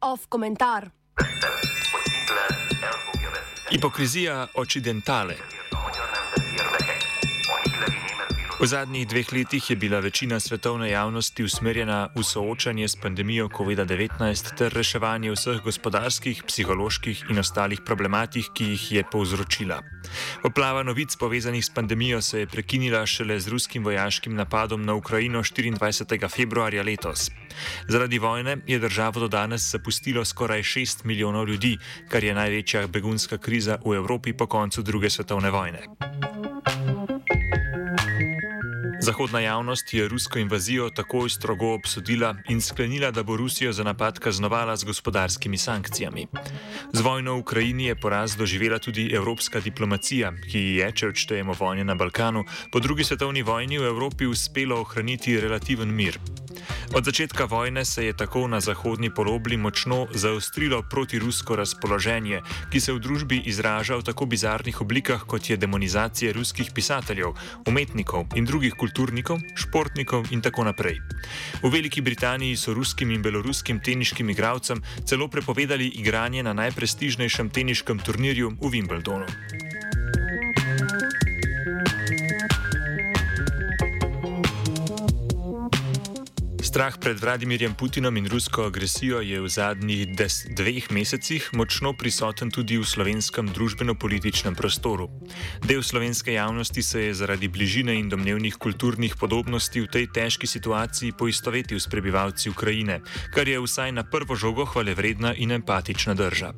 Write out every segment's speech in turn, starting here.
Off komentar. Hipokrizija occidentale. V zadnjih dveh letih je bila večina svetovne javnosti usmerjena v soočanje s pandemijo COVID-19 ter reševanje vseh gospodarskih, psiholoških in ostalih problematik, ki jih je povzročila. Poplava novic povezanih s pandemijo se je prekinila šele z ruskim vojaškim napadom na Ukrajino 24. februarja letos. Zaradi vojne je državo do danes zapustilo skoraj 6 milijonov ljudi, kar je največja begunska kriza v Evropi po koncu druge svetovne vojne. Zahodna javnost je rusko invazijo takoj strogo obsodila in sklenila, da bo Rusijo za napad kaznovala z gospodarskimi sankcijami. Z vojno v Ukrajini je poraz doživela tudi evropska diplomacija, ki je, če odštejemo vojne na Balkanu, po drugi svetovni vojni v Evropi uspelo ohraniti relativen mir. Od začetka vojne se je tako na zahodni polobli močno zaostrilo protirusko razpoloženje, ki se v družbi izraža v tako bizarnih oblikah, kot je demonizacija ruskih pisateljev, umetnikov in drugih kulturnikov, športnikov in tako naprej. V Veliki Britaniji so ruskim in beloruskim teniškim igralcem celo prepovedali igranje na najprestižnejšem teniškem turnirju v Wimbledonu. Strah pred Vladimirjem Putinom in rusko agresijo je v zadnjih dveh mesecih močno prisoten tudi v slovenskem družbeno-političnem prostoru. Del slovenske javnosti se je zaradi bližine in domnevnih kulturnih podobnosti v tej težki situaciji poistovetil s prebivalci Ukrajine, kar je vsaj na prvo žogo hvale vredna in empatična drža.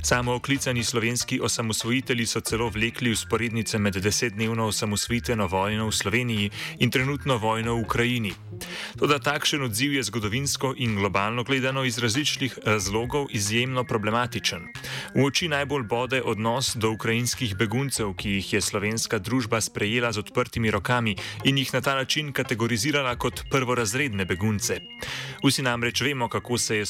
Samo oklicani slovenski osamosvojitelji so celo vlekli usporednice med desetdnevno osamosvojitveno vojno v Sloveniji in trenutno vojno v Ukrajini. Toda takšen odziv je zgodovinsko in globalno gledano iz različnih razlogov izjemno problematičen. V oči najbolj bode odnos do ukrajinskih beguncev, ki jih je slovenska družba sprejela z odprtimi rokami in jih na ta način kategorizirala kot prvorazredne begunce. Vsi namreč vemo, kako se je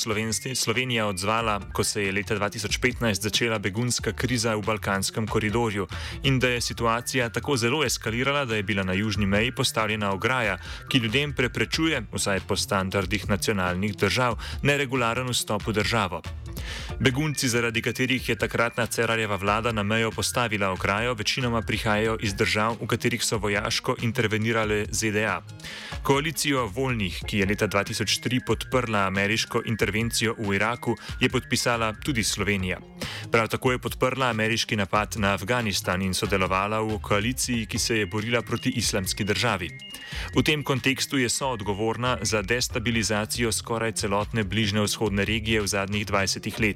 Slovenija odzvala, ko se je leta 2015 začela begunska kriza v Balkanskem koridorju in da je situacija tako zelo eskalirala, da je bila na južni meji postavljena ograja, ki ljudem preprečuje, vsaj po standardih nacionalnih držav, neregularen vstop v državo. Begunci, zaradi katerih je takratna Cerarjeva vlada na mejo postavila ograjo, večinoma prihajajo iz držav, v katerih so vojaško intervenirale ZDA. Koalicijo voljnih, ki je leta 2003 podprla ameriško intervencijo v Iraku, je podpisala tudi Slovenija. Prav tako je podprla ameriški napad na Afganistan in sodelovala v koaliciji, ki se je borila proti islamski državi. V tem kontekstu je soodgovorna za destabilizacijo skoraj celotne bližnje vzhodne regije v zadnjih 20 letih.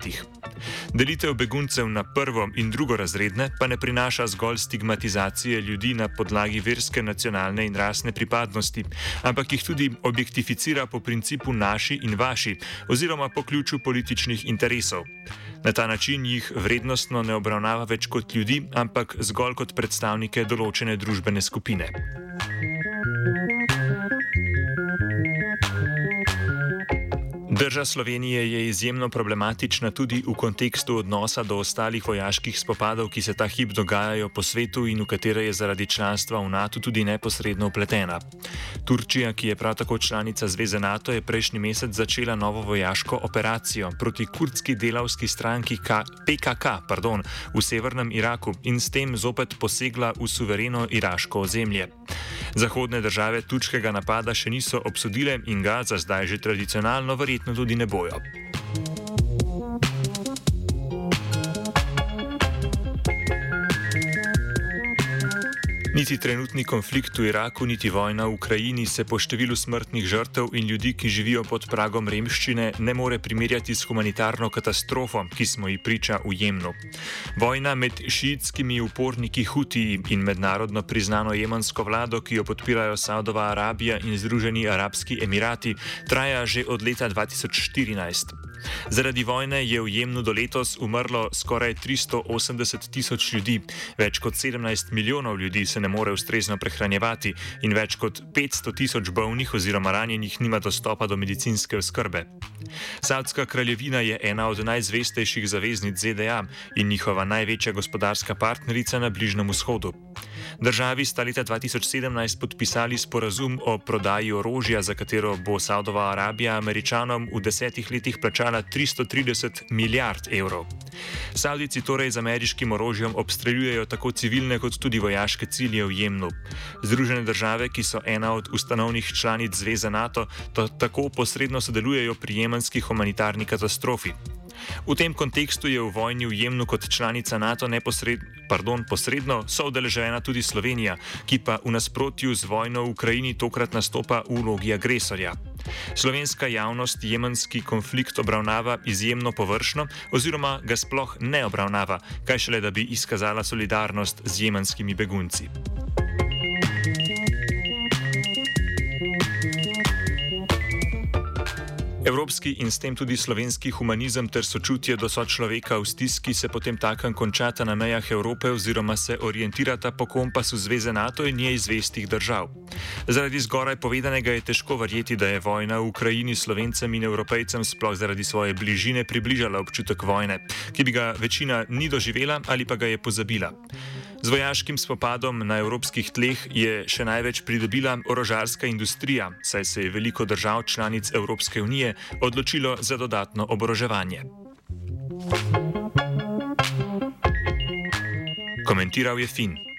Delitev beguncev na prvo in drugo razredne pa ne prinaša zgolj stigmatizacije ljudi na podlagi verske, nacionalne in rasne pripadnosti, ampak jih tudi objektificira po principu naši in vaši, oziroma po ključu političnih interesov. Na ta način jih vrednostno ne obravnava več kot ljudi, ampak zgolj kot predstavnike določene družbene skupine. Drža Slovenije je izjemno problematična tudi v kontekstu odnosa do ostalih vojaških spopadov, ki se ta hip dogajajo po svetu in v katere je zaradi članstva v NATO tudi neposredno upletena. Turčija, ki je prav tako članica Zveze NATO, je prejšnji mesec začela novo vojaško operacijo proti kurdski delavski stranki K PKK pardon, v severnem Iraku in s tem zopet posegla v suvereno iraško ozemlje. Zahodne države turškega napada še niso obsodile in ga za zdaj že tradicionalno verjetno në studinë e Boja. Niti trenutni konflikt v Iraku, niti vojna v Ukrajini se po številu smrtnih žrtev in ljudi, ki živijo pod pragom revščine, ne more primerjati s humanitarno katastrofo, ki smo ji priča v Jemnu. Vojna med šiitskimi uporniki Hutiji in mednarodno priznano jemensko vlado, ki jo podpirajo Saudova Arabija in Združeni arabski emirati, traja že od leta 2014. Zaradi vojne je v Jemnu do letos umrlo skoraj 380 tisoč ljudi, več kot 17 milijonov ljudi se ne more ustrezno prehranjevati in več kot 500 tisoč bolnih oziroma ranjenih nima dostopa do medicinske oskrbe. Saudska kraljevina je ena od najzvestejših zaveznic ZDA in njihova največja gospodarska partnerica na Bližnjem vzhodu. Državi sta leta 2017 podpisali sporazum o prodaji orožja, za katero bo Saudova Arabija američanom v desetih letih plačala 330 milijard evrov. Saudici torej z ameriškim orožjem obstreljujejo tako civilne kot tudi vojaške cilje v Jemnu. Združene države, ki so ena od ustanovnih članic Zveze NATO, tako posredno sodelujejo pri jemenski humanitarni katastrofi. V tem kontekstu je v vojni v Jemnu kot članica NATO pardon, posredno soodeležena tudi Slovenija, ki pa v nasprotju z vojno v Ukrajini tokrat nastopa v vlogi agresorja. Slovenska javnost jemenski konflikt obravnava izjemno površno oziroma ga sploh ne obravnava, kaj šele da bi izkazala solidarnost z jemenskimi begunci. Evropski in s tem tudi slovenski humanizem ter sočutje do sočloveka v stiski se potem takem končata na mejah Evrope oziroma se orientirata po kompasu Zveze NATO in njej zvestih držav. Zaradi zgoraj povedanega je težko verjeti, da je vojna v Ukrajini slovencem in evropejcem sploh zaradi svoje bližine približala občutek vojne, ki bi ga večina ni doživela ali pa ga je pozabila. Z vojaškim spopadom na evropskih tleh je še največ pridobila orožarska industrija, saj se je veliko držav članic Evropske unije odločilo za dodatno oboroževanje. Komentiral je Finn.